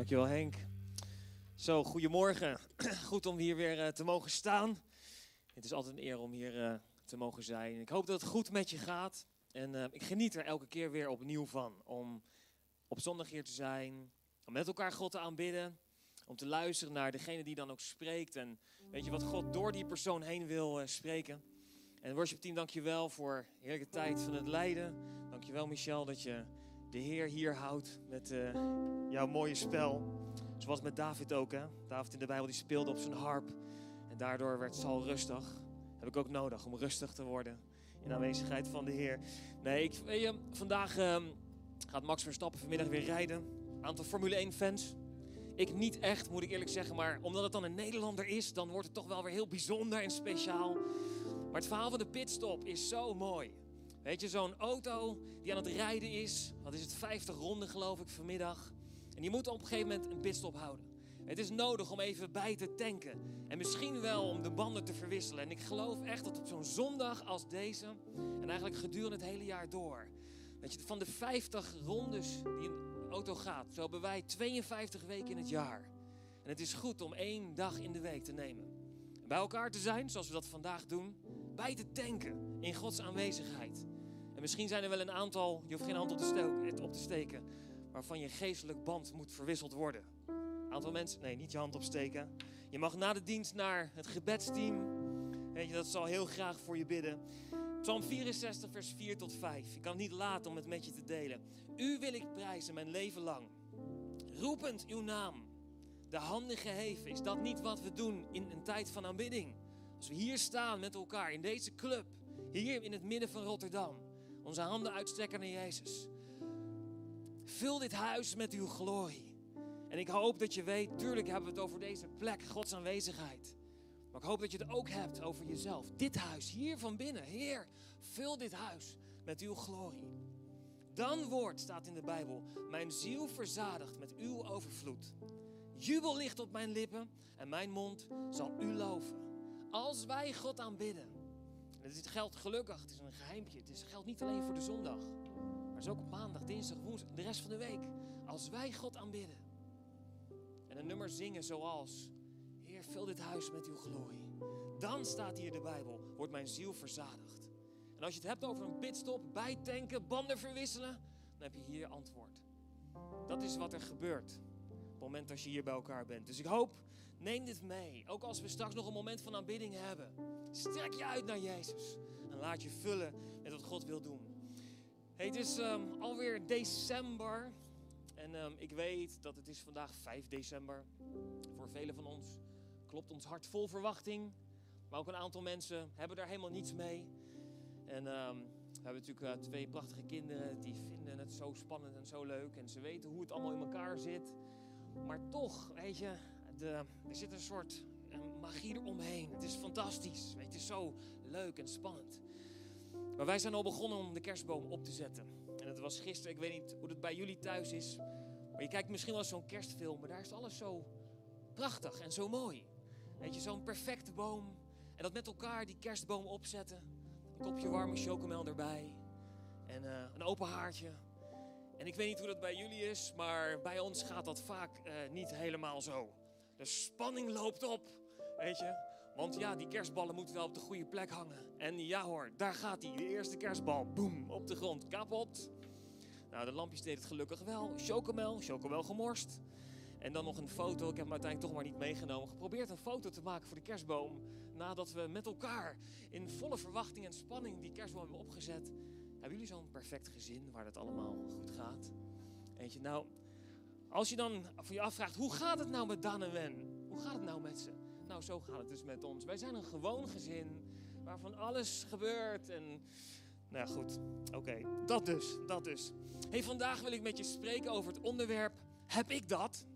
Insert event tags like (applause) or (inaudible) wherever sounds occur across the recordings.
Dankjewel Henk. Zo, goedemorgen. (clears throat) Goed om hier weer uh, te mogen staan. Het is altijd een eer om hier uh, te mogen zijn. Ik hoop dat het goed met je gaat. En uh, ik geniet er elke keer weer opnieuw van. Om op zondag hier te zijn. Om met elkaar God te aanbidden. Om te luisteren naar degene die dan ook spreekt. En weet je wat God door die persoon heen wil spreken. En worship team, dankjewel voor heerlijke tijd van het lijden. Dankjewel Michel dat je de Heer hier houdt met uh, jouw mooie spel. Zoals met David ook. Hè? David in de Bijbel die speelde op zijn harp. En daardoor werd Saul rustig. Heb ik ook nodig om rustig te worden in aanwezigheid van de Heer. Nee, ik, weet je, vandaag uh, gaat Max Verstappen vanmiddag weer rijden. Aantal Formule 1 fans. Ik niet echt, moet ik eerlijk zeggen. Maar omdat het dan een Nederlander is, dan wordt het toch wel weer heel bijzonder en speciaal. Maar het verhaal van de pitstop is zo mooi. Weet je, zo'n auto die aan het rijden is, wat is het, 50 ronden geloof ik vanmiddag. En die moet op een gegeven moment een pitstop houden. Het is nodig om even bij te tanken. En misschien wel om de banden te verwisselen. En ik geloof echt dat op zo'n zondag als deze, en eigenlijk gedurende het hele jaar door, je, van de 50 rondes die een auto gaat, zo hebben wij 52 weken in het jaar. En het is goed om één dag in de week te nemen. En bij elkaar te zijn, zoals we dat vandaag doen, bij te tanken in Gods aanwezigheid. En misschien zijn er wel een aantal, je hoeft geen hand op te, op te steken, waarvan je geestelijk band moet verwisseld worden. Aantal mensen, nee, niet je hand opsteken. Je mag na de dienst naar het gebedsteam. Weet je, dat zal heel graag voor je bidden. Psalm 64, vers 4 tot 5. Ik kan het niet laten om het met je te delen. U wil ik prijzen mijn leven lang. Roepend uw naam. De handen geheven. Is dat niet wat we doen in een tijd van aanbidding? Als we hier staan met elkaar in deze club. Hier in het midden van Rotterdam. Onze handen uitstrekken naar Jezus. Vul dit huis met uw glorie. En ik hoop dat je weet, tuurlijk hebben we het over deze plek, Gods aanwezigheid. Maar ik hoop dat je het ook hebt over jezelf. Dit huis, hier van binnen. Heer, vul dit huis met uw glorie. Dan wordt, staat in de Bijbel, mijn ziel verzadigd met uw overvloed. Jubel ligt op mijn lippen en mijn mond zal u loven. Als wij God aanbidden. En het geldt gelukkig, het is een geheimpje. Het is, geldt niet alleen voor de zondag. Maar is ook op maandag, dinsdag, woensdag, de rest van de week. Als wij God aanbidden. En een nummer zingen zoals... Heer, vul dit huis met uw glorie. Dan staat hier de Bijbel, wordt mijn ziel verzadigd. En als je het hebt over een pitstop, bijtanken, banden verwisselen... dan heb je hier antwoord. Dat is wat er gebeurt op het moment als je hier bij elkaar bent. Dus ik hoop, neem dit mee. Ook als we straks nog een moment van aanbidding hebben. Strek je uit naar Jezus. En laat je vullen met wat God wil doen. Hey, het is um, alweer december. En um, ik weet dat het is vandaag 5 december. Voor velen van ons klopt ons hart vol verwachting. Maar ook een aantal mensen hebben daar helemaal niets mee. En um, we hebben natuurlijk uh, twee prachtige kinderen die vinden het zo spannend en zo leuk. En ze weten hoe het allemaal in elkaar zit. Maar toch, weet je, de, er zit een soort magie eromheen. Het is fantastisch. Weet je, zo leuk en spannend. Maar wij zijn al begonnen om de kerstboom op te zetten. En het was gisteren, ik weet niet hoe het bij jullie thuis is. Maar je kijkt misschien wel zo'n kerstfilm, maar daar is alles zo prachtig en zo mooi. Weet je, zo'n perfecte boom. En dat met elkaar die kerstboom opzetten. Een kopje warme chocomel erbij. En uh, een open haartje. En ik weet niet hoe dat bij jullie is, maar bij ons gaat dat vaak uh, niet helemaal zo. De spanning loopt op, weet je. Want ja, die kerstballen moeten wel op de goede plek hangen. En ja hoor, daar gaat hij. De eerste kerstbal, boem, op de grond, kapot. Nou, de lampjes deden het gelukkig wel. Chocomel, chocomel gemorst. En dan nog een foto. Ik heb hem uiteindelijk toch maar niet meegenomen. Geprobeerd een foto te maken voor de kerstboom. Nadat we met elkaar in volle verwachting en spanning die kerstboom hebben opgezet. Hebben jullie zo'n perfect gezin waar het allemaal goed gaat? Eentje, nou, als je dan voor je afvraagt, hoe gaat het nou met Dan en Wen? Hoe gaat het nou met ze? Nou, zo gaat het dus met ons. Wij zijn een gewoon gezin waarvan alles gebeurt en... Nou goed. Oké, dat dus, dat dus. Hey, vandaag wil ik met je spreken over het onderwerp... Heb ik dat?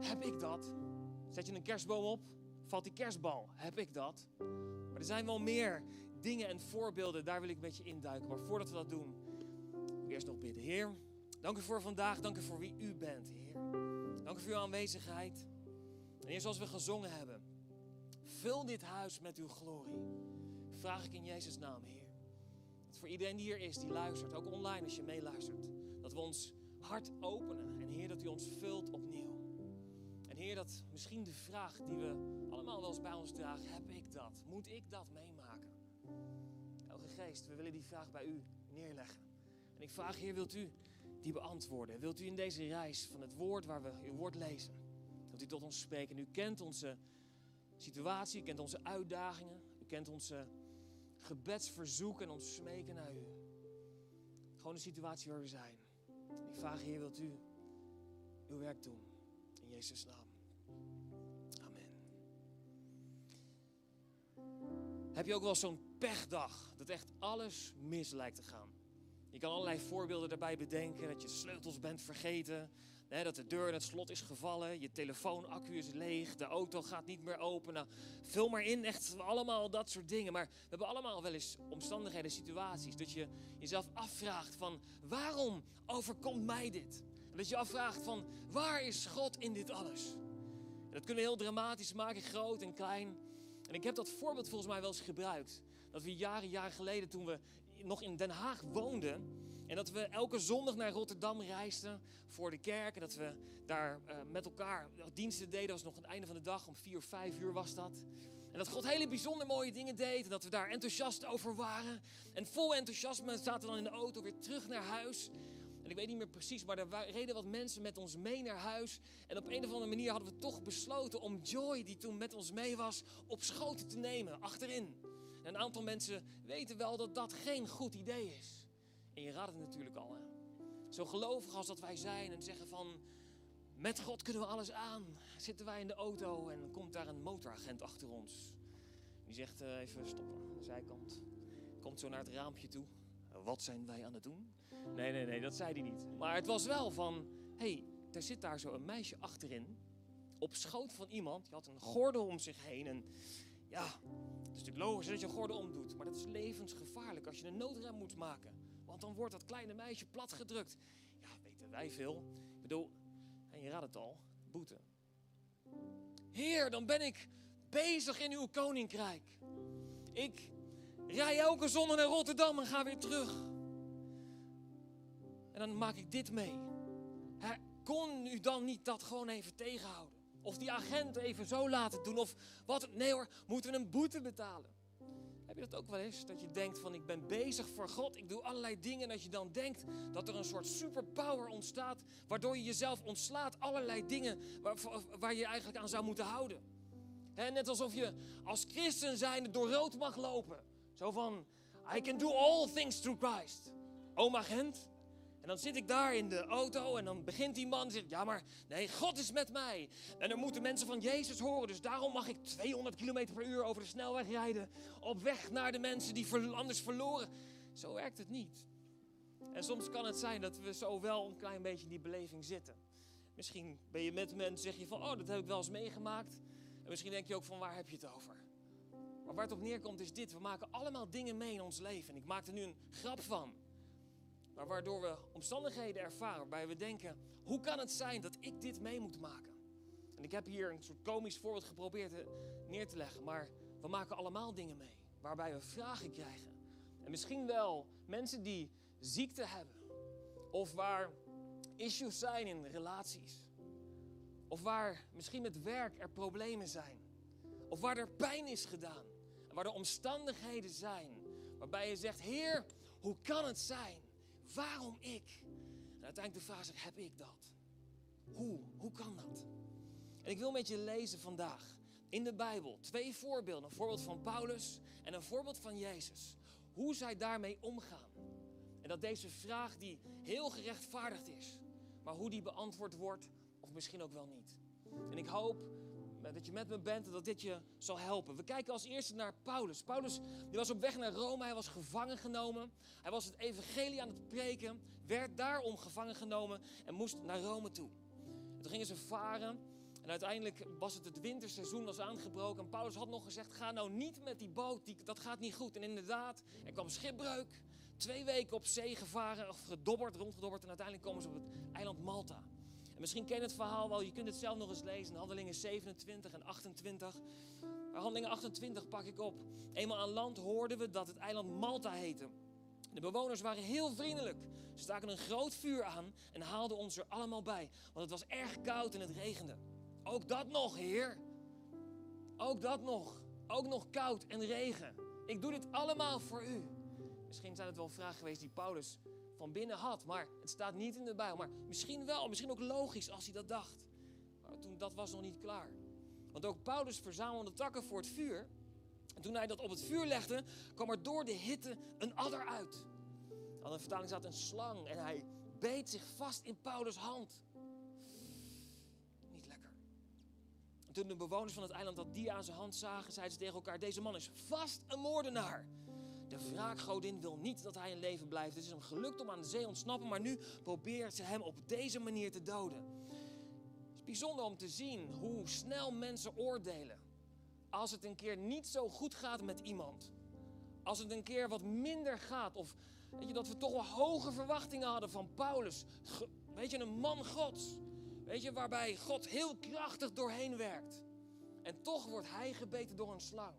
Heb ik dat? Zet je een kerstboom op, valt die kerstbal. Heb ik dat? Maar er zijn wel meer dingen en voorbeelden, daar wil ik met je induiken. Maar voordat we dat doen, eerst nog bidden. Heer, dank u voor vandaag, dank u voor wie u bent, Heer. Dank u voor uw aanwezigheid. En Heer, zoals we gezongen hebben, vul dit huis met uw glorie. Vraag ik in Jezus' naam, Heer. Voor iedereen die hier is, die luistert, ook online als je meeluistert, dat we ons hart openen. En Heer, dat u ons vult opnieuw. En Heer, dat misschien de vraag die we allemaal wel eens bij ons dragen, heb ik dat? Moet ik dat meemaken? Heilige Geest, we willen die vraag bij u neerleggen. En ik vraag, Heer, wilt u die beantwoorden? Wilt u in deze reis van het woord waar we uw woord lezen, dat u tot ons spreekt? En u kent onze situatie, u kent onze uitdagingen, u kent onze gebedsverzoeken en ons smeken naar u. Gewoon de situatie waar we zijn. En ik vraag, Heer, wilt u uw werk doen? In Jezus' naam. Amen. Heb je ook wel zo'n pechdag dat echt alles mis lijkt te gaan? Je kan allerlei voorbeelden daarbij bedenken. Dat je sleutels bent vergeten. Hè, dat de deur in het slot is gevallen. Je telefoonaccu is leeg. De auto gaat niet meer open. Nou, vul maar in. Echt allemaal dat soort dingen. Maar we hebben allemaal wel eens omstandigheden, situaties. Dat je jezelf afvraagt van waarom overkomt mij dit? En dat je afvraagt van waar is God in dit alles? En dat kunnen we heel dramatisch maken, groot en klein. En ik heb dat voorbeeld volgens mij wel eens gebruikt. Dat we jaren, jaren geleden toen we nog in Den Haag woonden. En dat we elke zondag naar Rotterdam reisden voor de kerk. En dat we daar uh, met elkaar diensten deden. Dat was nog aan het einde van de dag, om vier of vijf uur was dat. En dat God hele bijzonder mooie dingen deed. En dat we daar enthousiast over waren. En vol enthousiasme zaten we dan in de auto weer terug naar huis. En ik weet niet meer precies, maar er reden wat mensen met ons mee naar huis. En op een of andere manier hadden we toch besloten om Joy, die toen met ons mee was, op schoten te nemen, achterin. En een aantal mensen weten wel dat dat geen goed idee is. En je raadt het natuurlijk al. Hè? Zo gelovig als dat wij zijn en zeggen van... Met God kunnen we alles aan. Zitten wij in de auto en komt daar een motoragent achter ons. Die zegt uh, even stoppen aan de zijkant. Komt zo naar het raampje toe. Wat zijn wij aan het doen? Nee, nee, nee, dat zei hij niet. Maar het was wel van... Hey, er zit daar zo een meisje achterin. Op schoot van iemand. Die had een gordel om zich heen. En ja, het is natuurlijk logisch dat je een gordel omdoet. Maar dat is levensgevaarlijk als je een noodrem moet maken. Want dan wordt dat kleine meisje platgedrukt. Ja, weten wij veel. Ik bedoel, en je raadt het al, boete. Heer, dan ben ik bezig in uw koninkrijk. Ik rij elke zondag naar Rotterdam en ga weer terug. En dan maak ik dit mee. kon u dan niet dat gewoon even tegenhouden? Of die agent even zo laten doen? Of wat? Nee hoor, moeten we een boete betalen? Heb je dat ook wel eens? Dat je denkt van ik ben bezig voor God, ik doe allerlei dingen. En dat je dan denkt dat er een soort superpower ontstaat, waardoor je jezelf ontslaat allerlei dingen waar, waar je eigenlijk aan zou moeten houden. net alsof je als christen zijnde door rood mag lopen. Zo van, I can do all things through Christ. Oma Gent, en dan zit ik daar in de auto en dan begint die man zegt, ja maar nee, God is met mij. En dan moeten mensen van Jezus horen, dus daarom mag ik 200 km per uur over de snelweg rijden. Op weg naar de mensen die anders verloren. Zo werkt het niet. En soms kan het zijn dat we zo wel een klein beetje in die beleving zitten. Misschien ben je met mensen, zeg je van, oh dat heb ik wel eens meegemaakt. En misschien denk je ook van, waar heb je het over? Maar waar het op neerkomt is dit, we maken allemaal dingen mee in ons leven. En ik maak er nu een grap van. Maar waardoor we omstandigheden ervaren waarbij we denken: hoe kan het zijn dat ik dit mee moet maken? En ik heb hier een soort komisch voorbeeld geprobeerd neer te leggen, maar we maken allemaal dingen mee waarbij we vragen krijgen. En misschien wel mensen die ziekte hebben, of waar issues zijn in relaties, of waar misschien met werk er problemen zijn, of waar er pijn is gedaan, en waar er omstandigheden zijn waarbij je zegt: Heer, hoe kan het zijn Waarom ik? En uiteindelijk de vraag is, heb ik dat? Hoe? Hoe kan dat? En ik wil met je lezen vandaag in de Bijbel twee voorbeelden. Een voorbeeld van Paulus en een voorbeeld van Jezus. Hoe zij daarmee omgaan. En dat deze vraag die heel gerechtvaardigd is, maar hoe die beantwoord wordt of misschien ook wel niet. En ik hoop dat je met me bent en dat dit je zal helpen. We kijken als eerste naar Paulus. Paulus die was op weg naar Rome, hij was gevangen genomen. Hij was het evangelie aan het preken, werd daarom gevangen genomen en moest naar Rome toe. En toen gingen ze varen en uiteindelijk was het het winterseizoen was aangebroken. En Paulus had nog gezegd, ga nou niet met die boot, die, dat gaat niet goed. En inderdaad, er kwam schipbreuk. Twee weken op zee gevaren, of gedobberd, rondgedobberd. En uiteindelijk komen ze op het eiland Malta. En misschien ken je het verhaal wel, je kunt het zelf nog eens lezen. Handelingen 27 en 28. Maar handelingen 28 pak ik op. Eenmaal aan land hoorden we dat het eiland Malta heette. De bewoners waren heel vriendelijk. Ze staken een groot vuur aan en haalden ons er allemaal bij. Want het was erg koud en het regende. Ook dat nog, Heer. Ook dat nog. Ook nog koud en regen. Ik doe dit allemaal voor u. Misschien zijn het wel vragen geweest die Paulus van binnen had, maar het staat niet in de Bijbel. Maar misschien wel, misschien ook logisch als hij dat dacht. Maar toen dat was nog niet klaar. Want ook Paulus verzamelde takken voor het vuur. En toen hij dat op het vuur legde, kwam er door de hitte een adder uit. Aan de vertaling staat een slang en hij beet zich vast in Paulus' hand. Niet lekker. En toen de bewoners van het eiland dat die aan zijn hand zagen, zeiden ze tegen elkaar: Deze man is vast een moordenaar. De wraakgodin wil niet dat hij in leven blijft. Het is hem gelukt om aan de zee ontsnappen, maar nu probeert ze hem op deze manier te doden. Het is bijzonder om te zien hoe snel mensen oordelen. Als het een keer niet zo goed gaat met iemand. Als het een keer wat minder gaat. Of weet je, dat we toch wel hoge verwachtingen hadden van Paulus. weet je, een man Gods. Weet je, waarbij God heel krachtig doorheen werkt. En toch wordt hij gebeten door een slang.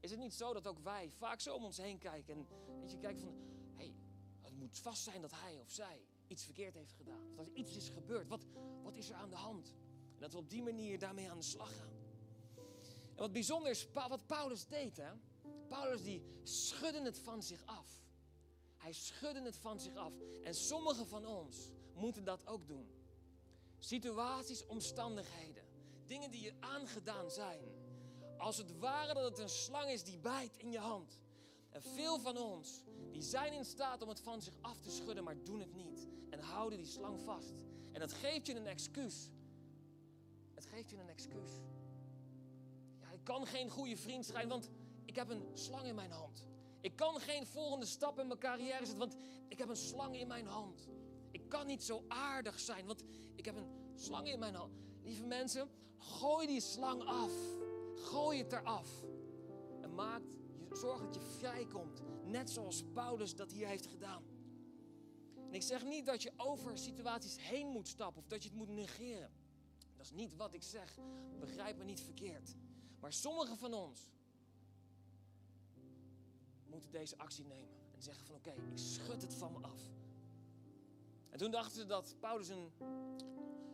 Is het niet zo dat ook wij vaak zo om ons heen kijken en weet je, kijken van, hé, hey, het moet vast zijn dat hij of zij iets verkeerd heeft gedaan. Dat er iets is gebeurd. Wat, wat is er aan de hand? En dat we op die manier daarmee aan de slag gaan. En wat bijzonder is, wat Paulus deed, hè? Paulus die schudde het van zich af. Hij schudde het van zich af. En sommigen van ons moeten dat ook doen. Situaties, omstandigheden, dingen die je aangedaan zijn als het ware dat het een slang is die bijt in je hand. En veel van ons, die zijn in staat om het van zich af te schudden, maar doen het niet. En houden die slang vast. En dat geeft je een excuus. Het geeft je een excuus. Ja, ik kan geen goede vriend zijn, want ik heb een slang in mijn hand. Ik kan geen volgende stap in mijn carrière zetten, want ik heb een slang in mijn hand. Ik kan niet zo aardig zijn, want ik heb een slang in mijn hand. Lieve mensen, gooi die slang af. Gooi het eraf. En maak, zorg dat je vrijkomt. Net zoals Paulus dat hier heeft gedaan. En ik zeg niet dat je over situaties heen moet stappen of dat je het moet negeren. Dat is niet wat ik zeg. Begrijp me niet verkeerd. Maar sommigen van ons moeten deze actie nemen en zeggen van oké, ik schud het van me af. En toen dachten ze dat Paulus een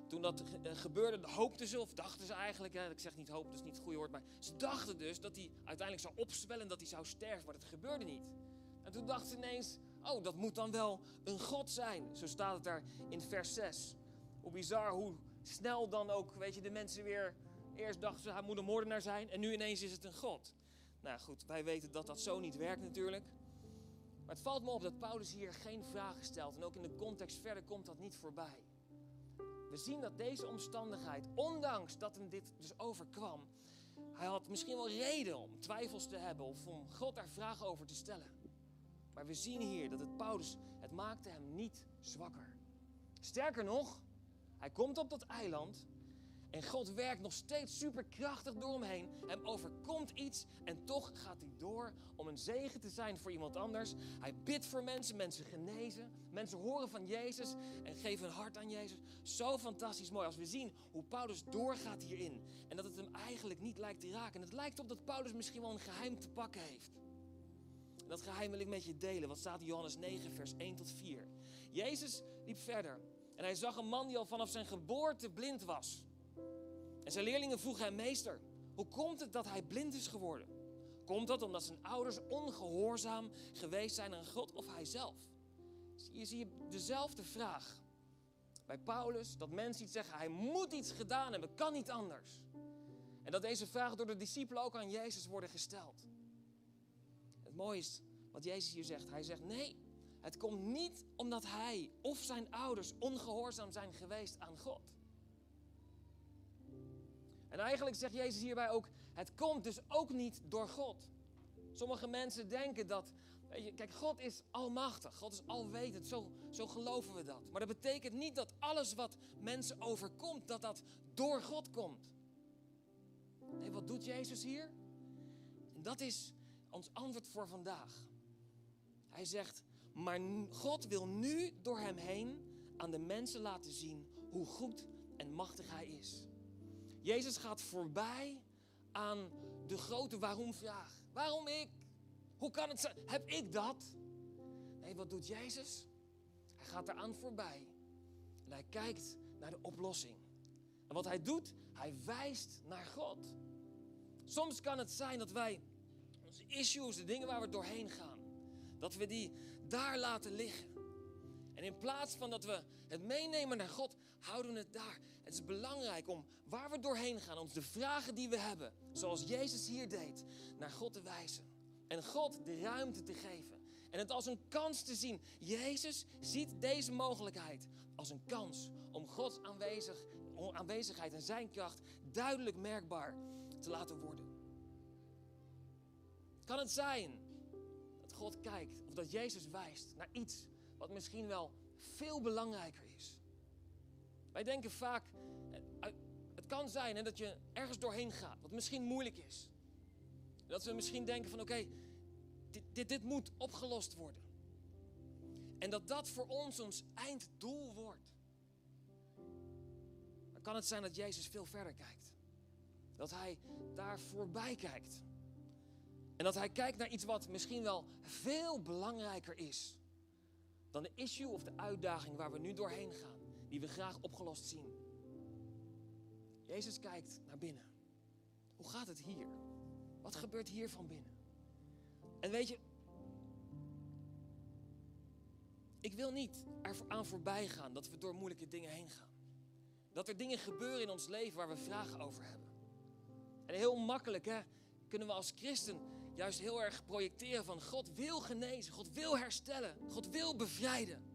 toen dat eh, gebeurde, hoopten ze, of dachten ze eigenlijk, hè, ik zeg niet hoop, is niet het goede woord, maar ze dachten dus dat hij uiteindelijk zou opzwellen en dat hij zou sterven, maar dat gebeurde niet. En toen dachten ze ineens, oh, dat moet dan wel een God zijn. Zo staat het daar in vers 6. Hoe bizar, hoe snel dan ook, weet je, de mensen weer, eerst dachten ze, hij moet een moordenaar zijn, en nu ineens is het een God. Nou goed, wij weten dat dat zo niet werkt natuurlijk. Maar het valt me op dat Paulus hier geen vragen stelt en ook in de context verder komt dat niet voorbij. We zien dat deze omstandigheid, ondanks dat hem dit dus overkwam, hij had misschien wel reden om twijfels te hebben of om God daar vragen over te stellen. Maar we zien hier dat het Paulus, het maakte hem niet zwakker. Sterker nog, hij komt op dat eiland en God werkt nog steeds superkrachtig door hem heen. Overkomt iets en toch gaat hij door om een zegen te zijn voor iemand anders. Hij bidt voor mensen, mensen genezen. Mensen horen van Jezus en geven hun hart aan Jezus. Zo fantastisch mooi als we zien hoe Paulus doorgaat hierin. En dat het hem eigenlijk niet lijkt te raken. En het lijkt op dat Paulus misschien wel een geheim te pakken heeft. En dat geheim wil ik met je delen. Wat staat in Johannes 9, vers 1 tot 4. Jezus liep verder en hij zag een man die al vanaf zijn geboorte blind was. En zijn leerlingen vroegen hem, meester, hoe komt het dat hij blind is geworden? Komt dat omdat zijn ouders ongehoorzaam geweest zijn aan God of hij zelf? Je, zie je dezelfde vraag bij Paulus, dat mensen iets zeggen, hij moet iets gedaan hebben, kan niet anders. En dat deze vragen door de discipelen ook aan Jezus worden gesteld. Het mooie is wat Jezus hier zegt. Hij zegt, nee, het komt niet omdat hij of zijn ouders ongehoorzaam zijn geweest aan God. En eigenlijk zegt Jezus hierbij ook, het komt dus ook niet door God. Sommige mensen denken dat, kijk, God is almachtig, God is alwetend, zo, zo geloven we dat. Maar dat betekent niet dat alles wat mensen overkomt, dat dat door God komt. Nee, wat doet Jezus hier? En dat is ons antwoord voor vandaag. Hij zegt, maar God wil nu door hem heen aan de mensen laten zien hoe goed en machtig hij is. Jezus gaat voorbij aan de grote waarom-vraag. Waarom ik? Hoe kan het zijn? Heb ik dat? Hé, wat doet Jezus? Hij gaat eraan voorbij. En hij kijkt naar de oplossing. En wat hij doet, hij wijst naar God. Soms kan het zijn dat wij onze issues, de dingen waar we doorheen gaan, dat we die daar laten liggen. En in plaats van dat we het meenemen naar God, houden het daar. Het is belangrijk om waar we doorheen gaan, ons de vragen die we hebben, zoals Jezus hier deed, naar God te wijzen. En God de ruimte te geven. En het als een kans te zien. Jezus ziet deze mogelijkheid als een kans om Gods aanwezig, aanwezigheid en zijn kracht duidelijk merkbaar te laten worden. Kan het zijn dat God kijkt of dat Jezus wijst naar iets wat misschien wel veel belangrijker? Wij denken vaak, eh, het kan zijn dat je ergens doorheen gaat, wat misschien moeilijk is. Dat we misschien denken van oké, dit, dit, dit moet opgelost worden. En dat dat voor ons ons einddoel wordt. Dan kan het zijn dat Jezus veel verder kijkt. Dat Hij daar voorbij kijkt. En dat Hij kijkt naar iets wat misschien wel veel belangrijker is. Dan de issue of de uitdaging waar we nu doorheen gaan. Die we graag opgelost zien. Jezus kijkt naar binnen. Hoe gaat het hier? Wat gebeurt hier van binnen? En weet je, ik wil niet eraan voorbij gaan dat we door moeilijke dingen heen gaan. Dat er dingen gebeuren in ons leven waar we vragen over hebben. En heel makkelijk hè, kunnen we als christen juist heel erg projecteren van God wil genezen, God wil herstellen, God wil bevrijden.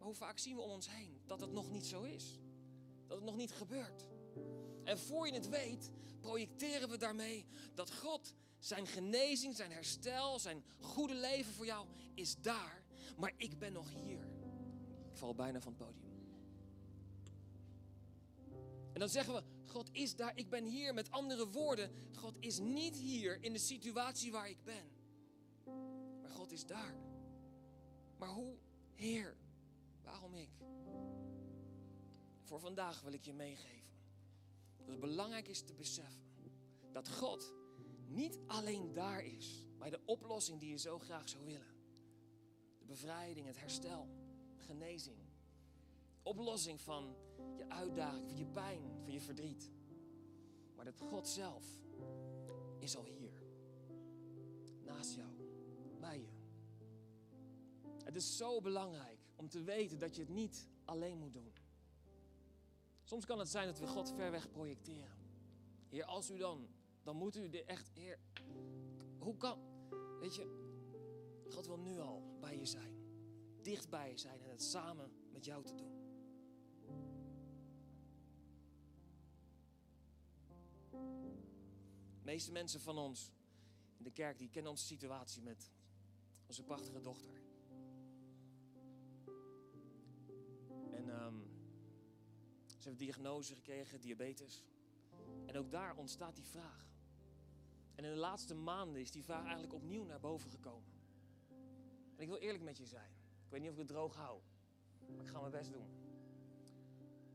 Maar hoe vaak zien we om ons heen dat het nog niet zo is? Dat het nog niet gebeurt. En voor je het weet, projecteren we daarmee dat God zijn genezing, zijn herstel, zijn goede leven voor jou is daar. Maar ik ben nog hier. Ik val bijna van het podium. En dan zeggen we, God is daar, ik ben hier. Met andere woorden, God is niet hier in de situatie waar ik ben. Maar God is daar. Maar hoe? Heer, waarom ik? Voor vandaag wil ik je meegeven. Dat het belangrijk is te beseffen dat God niet alleen daar is, bij de oplossing die je zo graag zou willen. De bevrijding, het herstel, genezing. Oplossing van je uitdaging, van je pijn, van je verdriet. Maar dat God zelf is al hier. Naast jou, bij je. Het is zo belangrijk om te weten dat je het niet alleen moet doen. Soms kan het zijn dat we God ver weg projecteren. Heer, als u dan dan moet u er echt, Heer, hoe kan, weet je, God wil nu al bij je zijn, dicht bij je zijn en het samen met jou te doen. De meeste mensen van ons in de kerk, die kennen onze situatie met onze prachtige dochter. Ze heeft diagnose gekregen, diabetes. En ook daar ontstaat die vraag. En in de laatste maanden is die vraag eigenlijk opnieuw naar boven gekomen. En ik wil eerlijk met je zijn. Ik weet niet of ik het droog hou. Maar ik ga mijn best doen.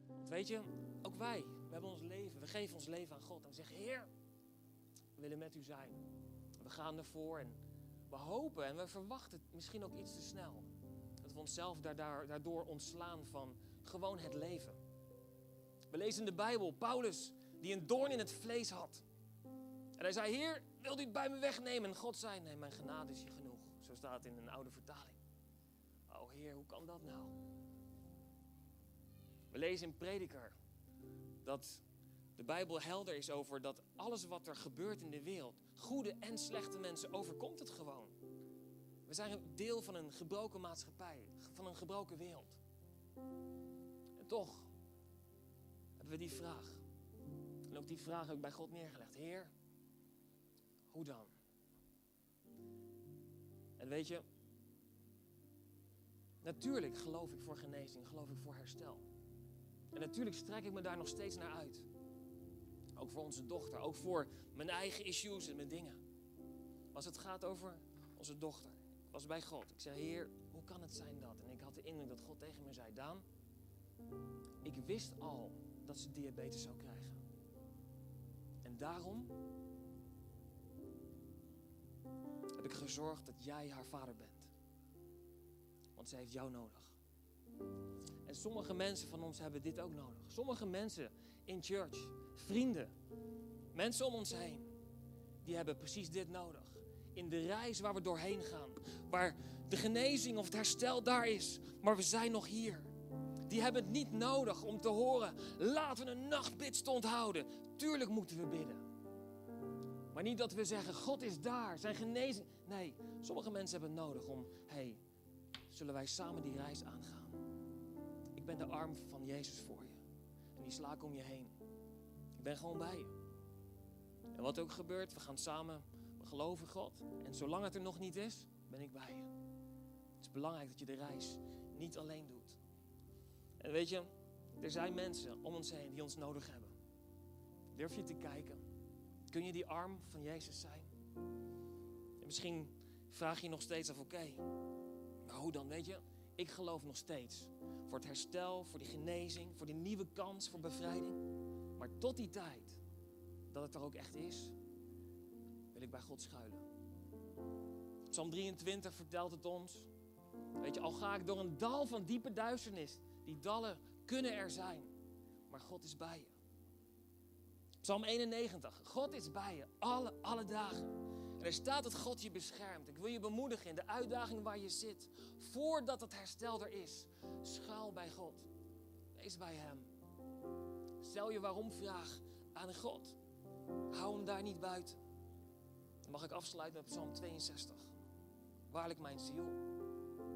Want weet je, ook wij, we hebben ons leven, we geven ons leven aan God. En we zeggen, Heer, we willen met u zijn. We gaan ervoor en we hopen en we verwachten misschien ook iets te snel. Dat we onszelf daardoor ontslaan van gewoon het leven. We lezen in de Bijbel Paulus, die een doorn in het vlees had. En hij zei, Heer, wilt u het bij me wegnemen? En God zei, nee, mijn genade is je genoeg. Zo staat het in een oude vertaling. Oh Heer, hoe kan dat nou? We lezen in Prediker dat de Bijbel helder is over dat alles wat er gebeurt in de wereld, goede en slechte mensen, overkomt het gewoon. We zijn een deel van een gebroken maatschappij, van een gebroken wereld. En toch hebben we die vraag. En ook die vraag heb ik bij God neergelegd. Heer, hoe dan? En weet je, natuurlijk geloof ik voor genezing, geloof ik voor herstel. En natuurlijk strek ik me daar nog steeds naar uit. Ook voor onze dochter, ook voor mijn eigen issues en mijn dingen. Als het gaat over onze dochter, ik was bij God. Ik zei, Heer, hoe kan het zijn dat? En ik had de indruk dat God tegen me zei, Daan, ik wist al dat ze diabetes zou krijgen. En daarom heb ik gezorgd dat jij haar vader bent. Want ze heeft jou nodig. En sommige mensen van ons hebben dit ook nodig. Sommige mensen in church, vrienden, mensen om ons heen, die hebben precies dit nodig. In de reis waar we doorheen gaan, waar de genezing of het herstel daar is, maar we zijn nog hier. Die hebben het niet nodig om te horen, laten we een nachtbidstond houden. Tuurlijk moeten we bidden. Maar niet dat we zeggen, God is daar, zijn genezing. Nee, sommige mensen hebben het nodig om, hey, zullen wij samen die reis aangaan? Ik ben de arm van Jezus voor je. En die sla ik om je heen. Ik ben gewoon bij je. En wat ook gebeurt, we gaan samen, we geloven God. En zolang het er nog niet is, ben ik bij je. Het is belangrijk dat je de reis niet alleen doet. En weet je, er zijn mensen om ons heen die ons nodig hebben. Durf je te kijken? Kun je die arm van Jezus zijn? En misschien vraag je nog steeds af, oké, maar hoe dan? Weet je, ik geloof nog steeds voor het herstel, voor die genezing, voor die nieuwe kans, voor bevrijding. Maar tot die tijd, dat het er ook echt is, wil ik bij God schuilen. Psalm 23 vertelt het ons. Weet je, al ga ik door een dal van diepe duisternis, die dallen kunnen er zijn, maar God is bij je. Psalm 91, God is bij je, alle, alle dagen. En er staat dat God je beschermt. Ik wil je bemoedigen in de uitdaging waar je zit. Voordat het herstel er is, schuil bij God. Wees bij Hem. Stel je waarom vraag aan God. Hou Hem daar niet buiten. Dan mag ik afsluiten met Psalm 62. Waarlijk mijn ziel,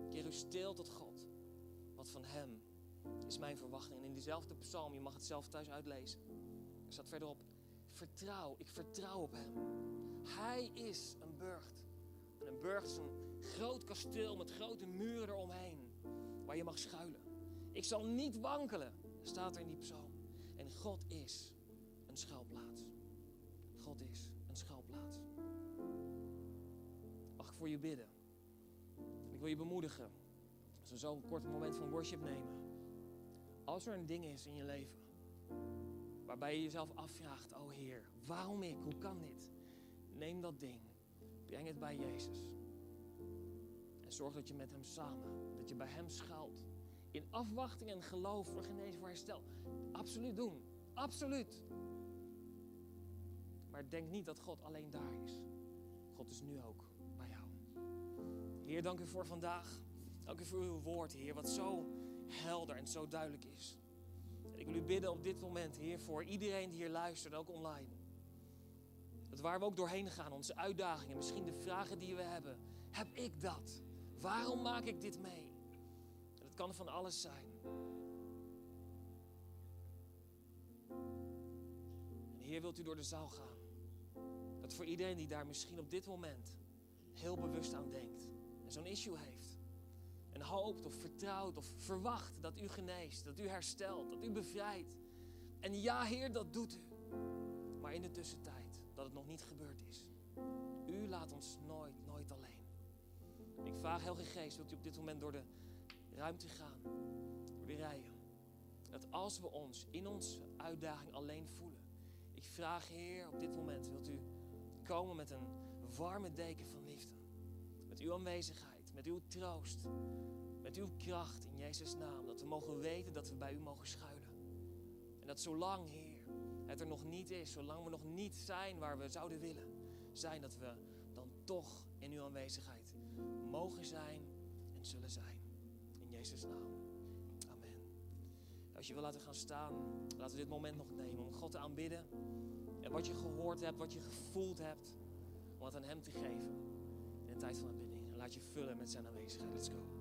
keer u stil tot God. Wat van Hem is mijn verwachting. En in diezelfde psalm, je mag het zelf thuis uitlezen. Er staat verderop, vertrouw, ik vertrouw op Hem. Hij is een burcht. En een burcht is een groot kasteel met grote muren eromheen. Waar je mag schuilen. Ik zal niet wankelen, staat er in die psalm. En God is een schuilplaats. God is een schuilplaats. Mag ik voor je bidden? Ik wil je bemoedigen. Als we zo'n kort moment van worship nemen. Als er een ding is in je leven. Waarbij je jezelf afvraagt, oh Heer, waarom ik? Hoe kan dit? Neem dat ding, breng het bij Jezus. En zorg dat je met Hem samen, dat je bij Hem schuilt. In afwachting en geloof voor genezing, voor herstel. Absoluut doen, absoluut. Maar denk niet dat God alleen daar is. God is nu ook bij jou. Heer, dank u voor vandaag. Dank u voor uw woord, Heer, wat zo helder en zo duidelijk is. En ik wil u bidden op dit moment, Heer, voor iedereen die hier luistert, ook online. Dat waar we ook doorheen gaan, onze uitdagingen, misschien de vragen die we hebben. Heb ik dat? Waarom maak ik dit mee? En het kan van alles zijn. En Heer, wilt u door de zaal gaan? Dat voor iedereen die daar misschien op dit moment heel bewust aan denkt en zo'n issue heeft. En hoopt of vertrouwt of verwacht dat u geneest, dat u herstelt, dat u bevrijdt. En ja, Heer, dat doet u. Maar in de tussentijd dat het nog niet gebeurd is. U laat ons nooit, nooit alleen. Ik vraag Heilige Geest, wilt u op dit moment door de ruimte gaan, door de rijen. Dat als we ons in onze uitdaging alleen voelen. Ik vraag Heer, op dit moment wilt u komen met een warme deken van liefde. Met uw aanwezigheid, met uw troost, met uw kracht in Jezus' naam. Dat we mogen weten dat we bij u mogen schuilen. En dat zolang, Heer, het er nog niet is, zolang we nog niet zijn waar we zouden willen zijn, dat we dan toch in uw aanwezigheid mogen zijn en zullen zijn. In Jezus' naam. Amen. Als je wil laten gaan staan, laten we dit moment nog nemen om God te aanbidden. En wat je gehoord hebt, wat je gevoeld hebt, om het aan Hem te geven in een tijd van. En laat je vullen met zijn aanwezigheid. Let's go.